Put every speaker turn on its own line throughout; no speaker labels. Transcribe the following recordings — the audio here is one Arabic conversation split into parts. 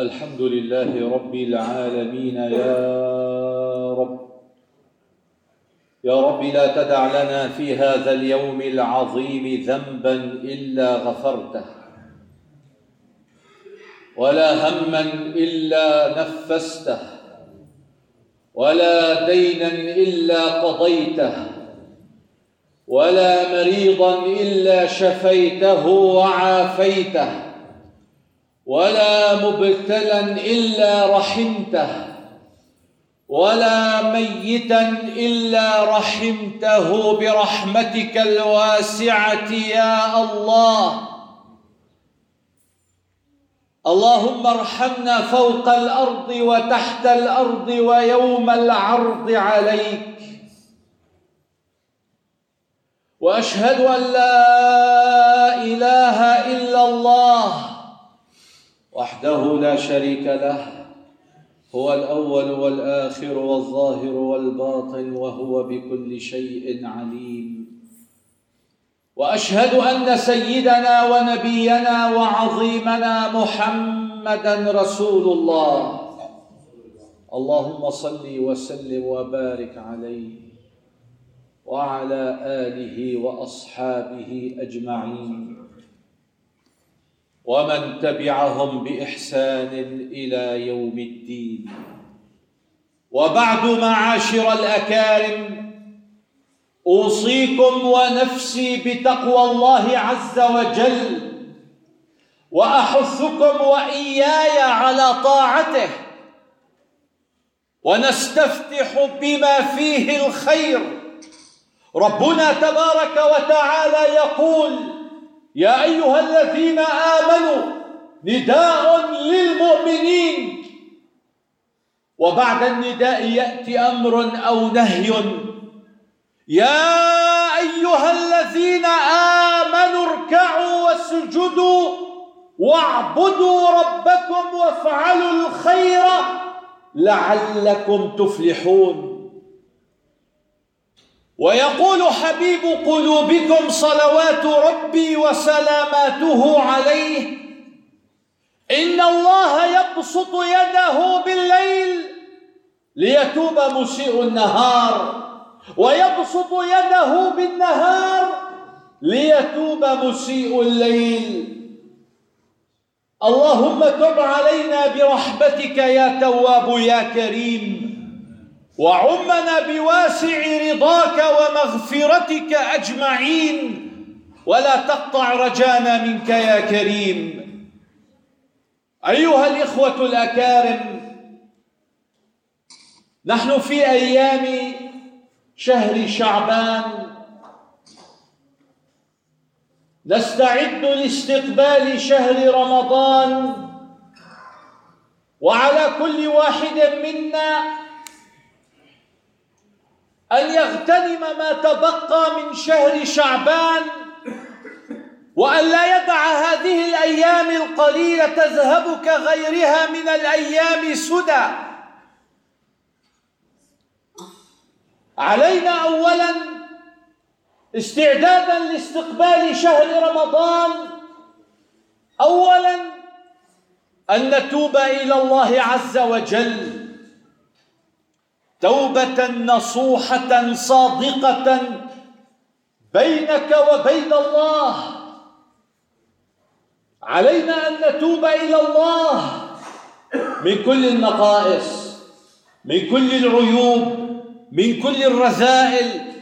الحمد لله رب العالمين يا رب. يا رب لا تدع لنا في هذا اليوم العظيم ذنبا إلا غفرته ولا هما إلا نفسته ولا دينا إلا قضيته ولا مريضا إلا شفيته وعافيته. ولا مبتلا إلا رحمته ولا ميتا إلا رحمته برحمتك الواسعة يا الله. اللهم ارحمنا فوق الأرض وتحت الأرض ويوم العرض عليك. وأشهد أن لا إله إلا الله. وحده لا شريك له هو الأول والآخر والظاهر والباطن وهو بكل شيء عليم. وأشهد أن سيدنا ونبينا وعظيمنا محمدا رسول الله. اللهم صل وسلم وبارك عليه وعلى آله وأصحابه أجمعين. ومن تبعهم بإحسان إلى يوم الدين. وبعد معاشر الأكارم أوصيكم ونفسي بتقوى الله عز وجل وأحثكم وإياي على طاعته ونستفتح بما فيه الخير. ربنا تبارك وتعالى يقول يا أيها الذين آمنوا نداء للمؤمنين. وبعد النداء يأتي أمر أو نهي. يا أيها الذين آمنوا اركعوا واسجدوا واعبدوا ربكم وافعلوا الخير لعلكم تفلحون. ويقول حبيب قلوبكم صلوات ربي وسلاماته عليه إن الله يبسط يده بالليل ليتوب مسيء النهار ويبسط يده بالنهار ليتوب مسيء الليل. اللهم تب علينا برحمتك يا تواب يا كريم. وعمنا بواسع رضاك ومغفرتك أجمعين. ولا تقطع رجانا منك يا كريم. أيها الإخوة الأكارم نحن في أيام شهر شعبان. نستعد لاستقبال شهر رمضان. وعلى كل واحد منا أن يغتنم ما تبقى من شهر شعبان وأن لا يدع هذه الأيام القليلة تذهب كغيرها من الأيام سدى. علينا اولا استعدادا لاستقبال شهر رمضان. اولا أن نتوب إلى الله عز وجل. توبة نصوحة صادقة بينك وبين الله. علينا أن نتوب إلى الله من كل النقائص من كل العيوب من كل الرذائل.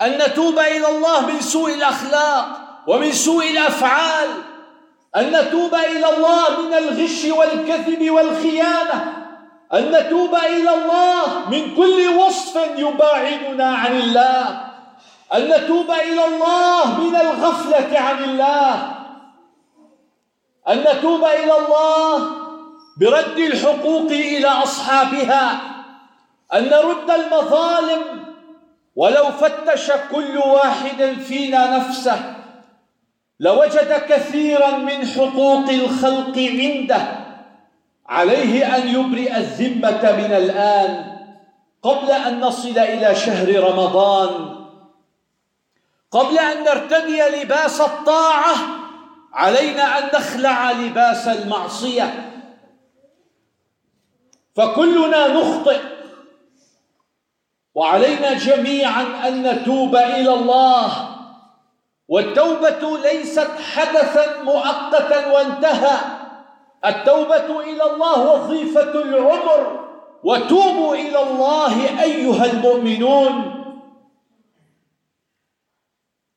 أن نتوب إلى الله من سوء الأخلاق ومن سوء الأفعال. أن نتوب إلى الله من الغش والكذب والخيانة. أن نتوب إلى الله من كل وصف يباعدنا عن الله. أن نتوب إلى الله من الغفلة عن الله. أن نتوب إلى الله برد الحقوق إلى أصحابها. أن نرد المظالم ولو فتش كل واحد فينا نفسه. لوجد كثيرا من حقوق الخلق عنده. عليه أن يبرئ الذمة من الآن قبل أن نصل إلى شهر رمضان قبل أن نرتدي لباس الطاعة علينا أن نخلع لباس المعصية. فكلنا نخطئ وعلينا جميعا أن نتوب إلى الله. والتوبة ليست حدثا مؤقتا وانتهى. التوبة إلى الله وظيفة العمر وتوبوا إلى الله أيها المؤمنون.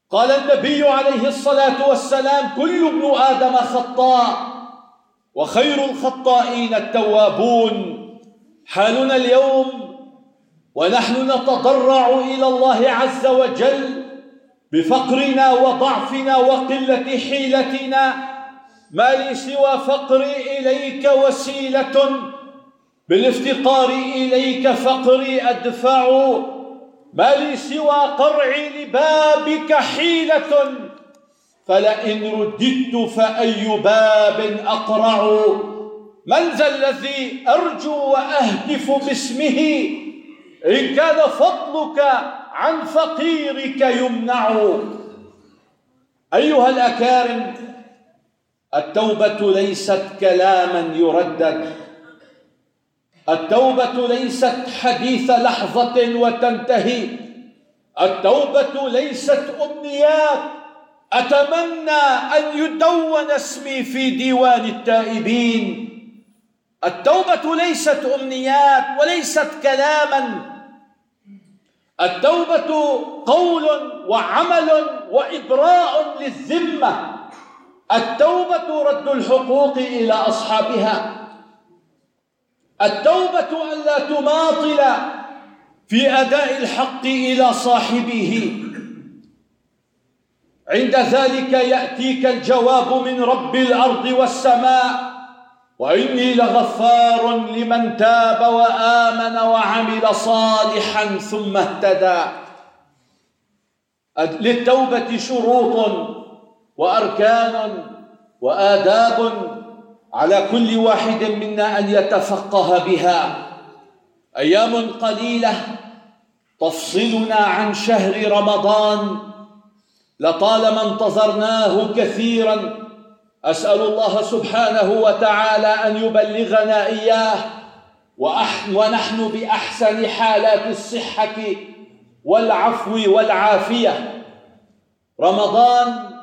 قال النبي عليه الصلاة والسلام كل ابن آدم خطاء وخير الخطائين التوابون. حالنا اليوم ونحن نتضرع إلى الله عز وجل بفقرنا وضعفنا وقلة حيلتنا ما لي سوى فقري إليك وسيلة. بالافتقار إليك فقري أدفع. ما لي سوى قرعي لبابك حيلة. فلئن رددت فأي باب أقرع. من ذا الذي أرجو وأهتف باسمه؟ إن كان فضلك عن فقيرك يمنع. أيها الأكارم التوبة ليست كلاما يردد. التوبة ليست حديث لحظة وتنتهي. التوبة ليست أمنيات. أتمنى أن يدون اسمي في ديوان التائبين. التوبة ليست أمنيات وليست كلاما. التوبة قول وعمل وإبراء للذمة. التوبة رد الحقوق إلى أصحابها. التوبة أن لا تماطل في أداء الحق إلى صاحبه. عند ذلك يأتيك الجواب من رب الأرض والسماء وإني لغفار لمن تاب وآمن وعمل صالحا ثم اهتدى. للتوبة شروط. وأركان وآداب على كل واحد منا أن يتفقه بها. أيام قليلة تفصلنا عن شهر رمضان لطالما انتظرناه كثيرا أسأل الله سبحانه وتعالى أن يبلغنا إياه. ونحن بأحسن حالات الصحة والعفو والعافية. رمضان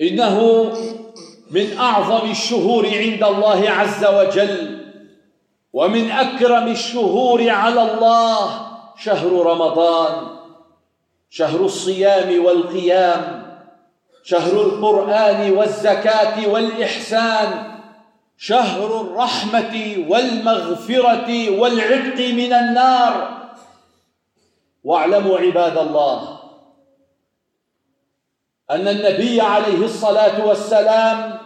إنه من أعظم الشهور عند الله عز وجل ومن أكرم الشهور على الله شهر رمضان شهر الصيام والقيام شهر القرآن والزكاة والإحسان شهر الرحمة والمغفرة والعتق من النار. واعلموا عباد الله أن النبي عليه الصلاة والسلام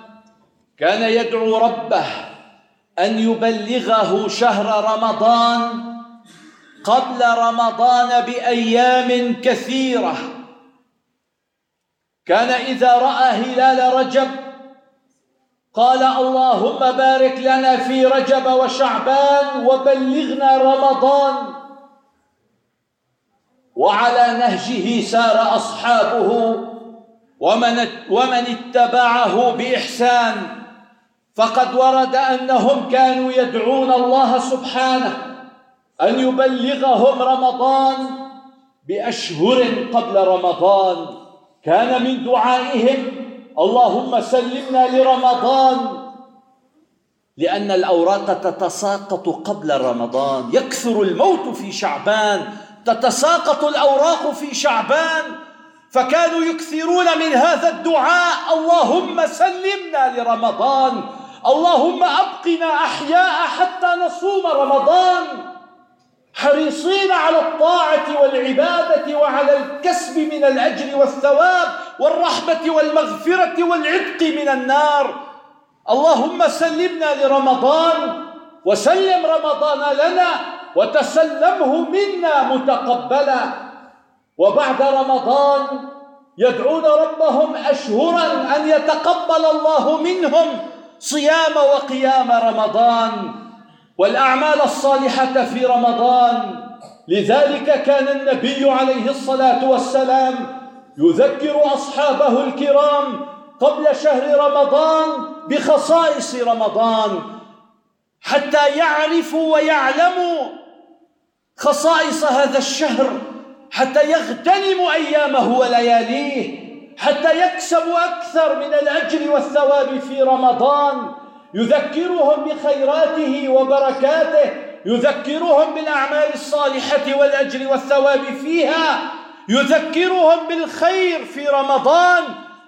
كان يدعو ربه أن يبلغه شهر رمضان قبل رمضان بأيام كثيرة. كان إذا رأى هلال رجب قال اللهم بارك لنا في رجب وشعبان وبلغنا رمضان. وعلى نهجه سار أصحابه ومن, ومن اتبعه بإحسان فقد ورد أنهم كانوا يدعون الله سبحانه أن يبلغهم رمضان بأشهر قبل رمضان. كان من دعائهم اللهم سلمنا لرمضان لأن الأوراق تتساقط قبل رمضان. يكثر الموت في شعبان تتساقط الأوراق في شعبان. فكانوا يكثرون من هذا الدعاء. اللهم سلمنا لرمضان. اللهم أبقنا أحياء حتى نصوم رمضان. حريصين على الطاعة والعبادة وعلى الكسب من الأجر والثواب والرحمة والمغفرة والعتق من النار. اللهم سلمنا لرمضان. وسلم رمضان لنا وتسلمه منا متقبلا. وبعد رمضان يدعون ربهم أشهرا أن يتقبل الله منهم صيام وقيام رمضان والأعمال الصالحة في رمضان. لذلك كان النبي عليه الصلاة والسلام يذكر أصحابه الكرام قبل شهر رمضان بخصائص رمضان حتى يعرفوا ويعلموا خصائص هذا الشهر. حتى يغتنموا ايامه ولياليه حتى يكسبوا أكثر من الأجر والثواب في رمضان. يذكرهم بخيراته وبركاته يذكرهم بالأعمال الصالحة والأجر والثواب فيها يذكرهم بالخير في رمضان.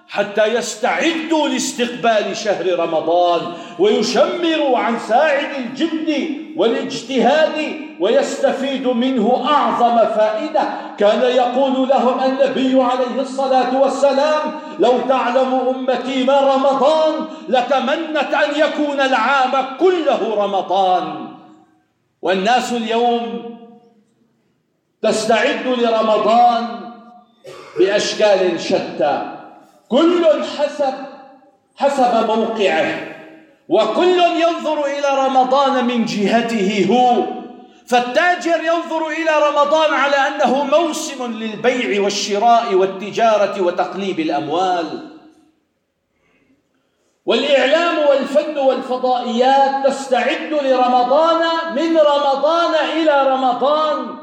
حتى يستعدوا لاستقبال شهر رمضان ويشمروا عن ساعد الجد والاجتهاد ويستفيدوا منه أعظم فائدة. كان يقول لهم النبي عليه الصلاة والسلام لو تعلم أمتي ما رمضان لتمنت أن يكون العام كله رمضان. والناس اليوم تستعد لرمضان بأشكال شتى. كل حسب حسب موقعه وكل ينظر إلى رمضان من جهته هو. فالتاجر ينظر إلى رمضان على أنه موسم للبيع والشراء والتجارة وتقليب الأموال. والإعلام والفن والفضائيات تستعد لرمضان من رمضان إلى رمضان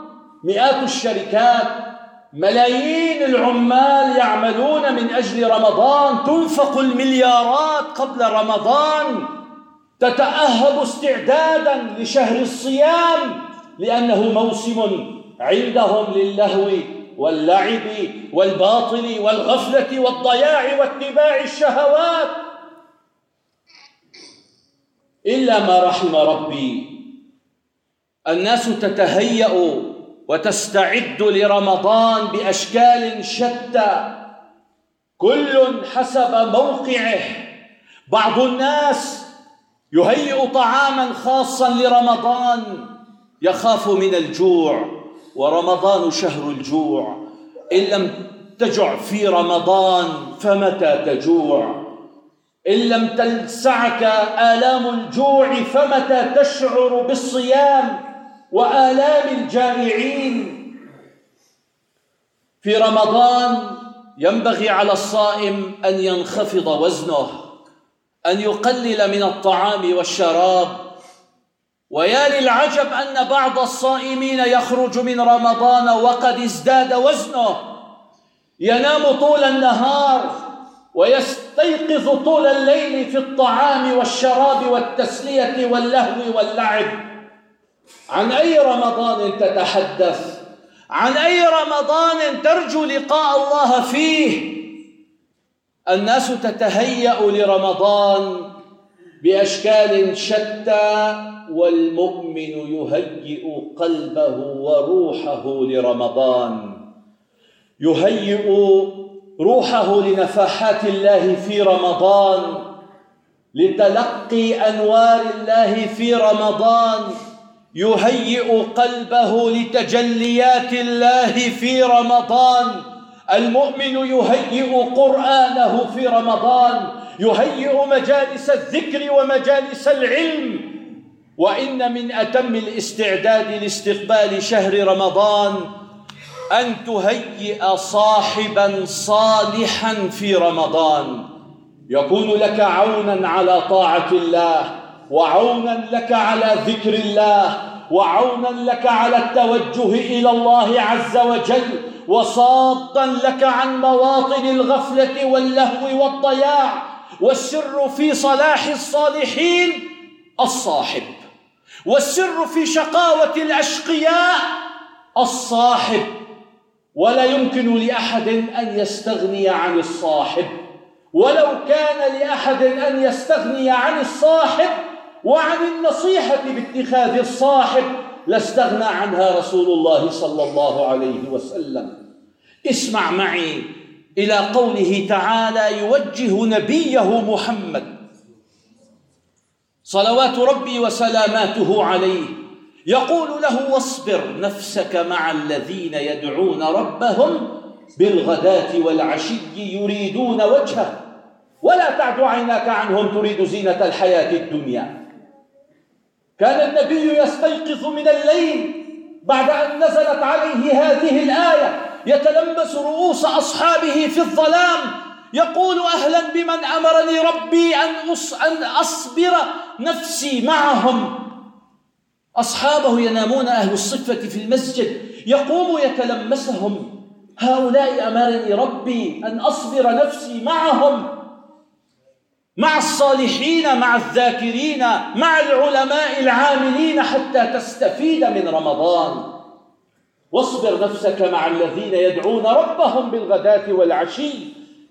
مئات الشركات. ملايين العمال يعملون من أجل رمضان تنفق المليارات قبل رمضان. تتأهب استعدادا لشهر الصيام لأنه موسم عندهم للهو واللعب والباطل والغفلة والضياع واتباع الشهوات. إلا ما رحم ربي الناس تتهيأ وتستعد لرمضان بأشكال شتى. كل حسب موقعه. بعض الناس يهيئ طعاما خاصا لرمضان يخاف من الجوع ورمضان شهر الجوع. إن لم تجع في رمضان فمتى تجوع؟ إن لم تلسعك آلام الجوع فمتى تشعر بالصيام؟ وآلام الجائعين في رمضان ينبغي على الصائم أن ينخفض وزنه أن يقلل من الطعام والشراب. ويا للعجب أن بعض الصائمين يخرج من رمضان وقد ازداد وزنه. ينام طول النهار ويستيقظ طول الليل في الطعام والشراب والتسلية واللهو واللعب. عن أي رمضان تتحدث؟ عن أي رمضان ترجو لقاء الله فيه؟ الناس تتهيأ لرمضان بأشكال شتى والمؤمن يهيئ قلبه وروحه لرمضان. يهيئ روحه لنفحات الله في رمضان لتلقي أنوار الله في رمضان. يهيئ قلبه لتجليات الله في رمضان. المؤمن يهيئ قرآنه في رمضان يهيئ مجالس الذكر ومجالس العلم. وإن من أتم الاستعداد لاستقبال شهر رمضان أن تهيئ صاحبا صالحا في رمضان. يكون لك عونا على طاعة الله. وعونا لك على ذكر الله وعونا لك على التوجه إلى الله عز وجل وصادا لك عن مواطن الغفلة واللهو والضياع والسر في صلاح الصالحين الصاحب والسر في شقاوة الأشقياء الصاحب. ولا يمكن لأحد أن يستغني عن الصاحب ولو كان لأحد أن يستغني عن الصاحب وعن النصيحة باتخاذ الصاحب لاستغنى عنها رسول الله صلى الله عليه وسلم. اسمع معي إلى قوله تعالى يوجه نبيه محمد. صلوات ربي وسلاماته عليه. يقول له واصبر نفسك مع الذين يدعون ربهم بالغداة والعشي يريدون وجهه. ولا تعد عيناك عنهم تريد زينة الحياة الدنيا. كان النبي يستيقظ من الليل بعد أن نزلت عليه هذه الآية. يتلمس رؤوس أصحابه في الظلام. يقول أهلا بمن أمرني ربي أن, أصبر نفسي معهم. أصحابه ينامون أهل الصفة في المسجد. يقوم يتلمسهم. هؤلاء أمرني ربي أن أصبر نفسي معهم. مع الصالحين مع الذاكرين مع العلماء العاملين حتى تستفيد من رمضان. واصبر نفسك مع الذين يدعون ربهم بالغداة والعشي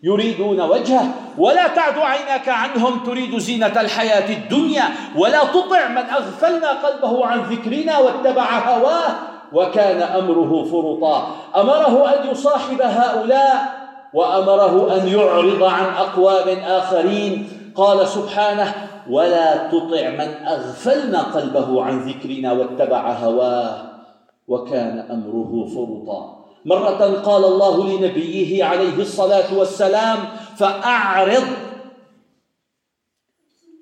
يريدون وجهه. ولا تعد عيناك عنهم تريد زينة الحياة الدنيا. ولا تطع من أغفلنا قلبه عن ذكرنا واتبع هواه. وكان أمره فرطا. أمره أن يصاحب هؤلاء وأمره أن يعرض عن أقوام آخرين. قال سبحانه ولا تطع من أغفلنا قلبه عن ذكرنا واتبع هواه وكان أمره فرطا. مرة قال الله لنبيه عليه الصلاة والسلام فأعرض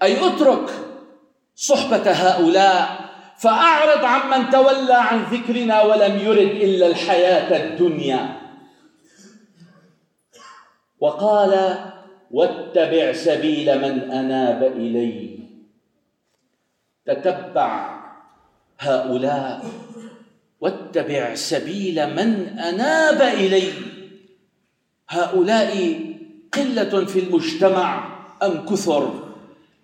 أي أترك صحبة هؤلاء فأعرض عمن تولى عن ذكرنا ولم يرد إلا الحياة الدنيا. وقال واتبع سبيل من أناب إلي تتبع هؤلاء واتبع سبيل من أناب الي هؤلاء قلة في المجتمع أم كثر؟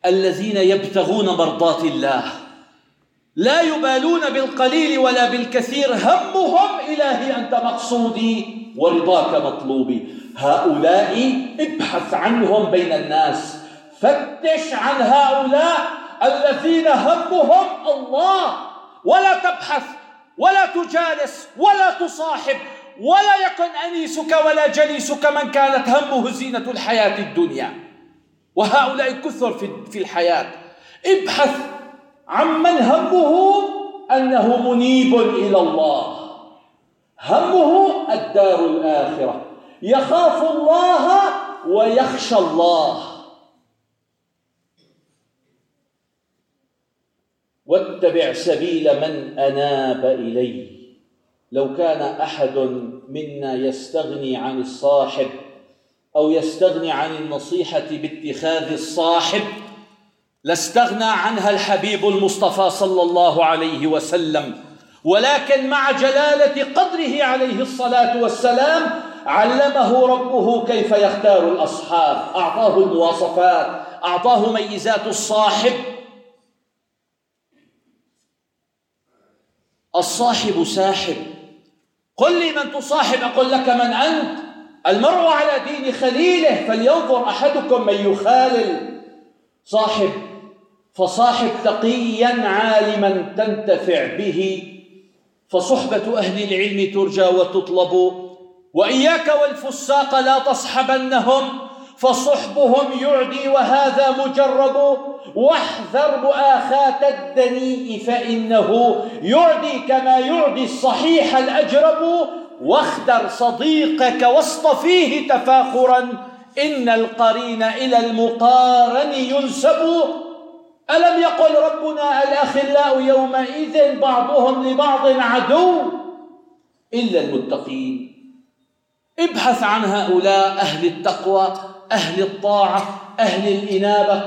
الذين يبتغون مرضات الله. لا يبالون بالقليل ولا بالكثير. همهم إلهي أنت مقصودي ورضاك مطلوبي. هؤلاء ابحث عنهم بين الناس. فتش عن هؤلاء الذين همهم الله. ولا تبحث ولا تجالس ولا تصاحب ولا يكن أنيسك ولا جليسك من كانت همه زينة الحياة الدنيا. وهؤلاء كثر في الحياة. ابحث عمن همه أنه منيب إلى الله. همه الدار الآخرة. يخاف الله ويخشى الله. واتبع سبيل من أناب الي لو كان أحد منا يستغني عن الصاحب أو يستغني عن النصيحة باتخاذ الصاحب لاستغنى عنها الحبيب المصطفى صلى الله عليه وسلم. ولكن مع جلالة قدره عليه الصلاة والسلام علمه ربه كيف يختار الأصحاب. أعطاه المواصفات أعطاه ميزات الصاحب. الصاحب ساحب. قل لي من تصاحب أقول لك من أنت. المرء على دين خليله فلينظر أحدكم من يخالل صاحب. فصاحب تقيا عالما تنتفع به. فصحبة أهل العلم ترجى وتطلب. وإياك والفساق لا تصحبنهم فصحبهم يعدي وهذا مجرب واحذر مؤاخاة الدنيء فإنه يعدي كما يعدي الصحيح الأجرب واخدر صديقك واصطفيه تفاخرا إن القرين إلى المقارن ينسب. ألم يقل ربنا الأخلاء يومئذ بعضهم لبعض عدو إلا المتقين؟ ابحث عن هؤلاء أهل التقوى أهل الطاعة أهل الإنابة.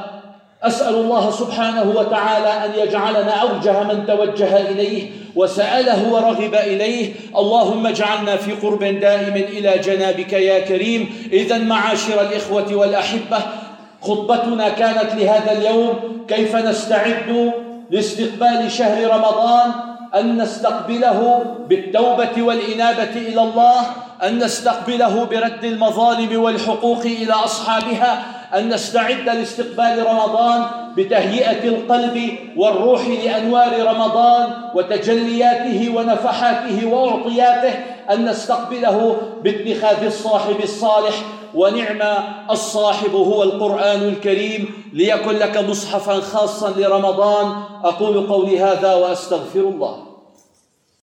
أسأل الله سبحانه وتعالى أن يجعلنا أوجه من توجه إليه وسأله ورغب إليه. اللهم اجعلنا في قرب دائم إلى جنابك يا كريم. إذا معاشر الإخوة والأحبة خطبتنا كانت لهذا اليوم كيف نستعد لاستقبال شهر رمضان؟ أن نستقبله بالتوبة والإنابة إلى الله أن نستقبله برد المظالم والحقوق إلى أصحابها أن نستعد لاستقبال رمضان بتهيئة القلب والروح لأنوار رمضان وتجلياته ونفحاته وأعطياته أن نستقبله باتخاذ الصاحب الصالح ونعم الصاحب هو القرآن الكريم ليكن لك مصحفا خاصا لرمضان. أقول قولي هذا وأستغفر الله.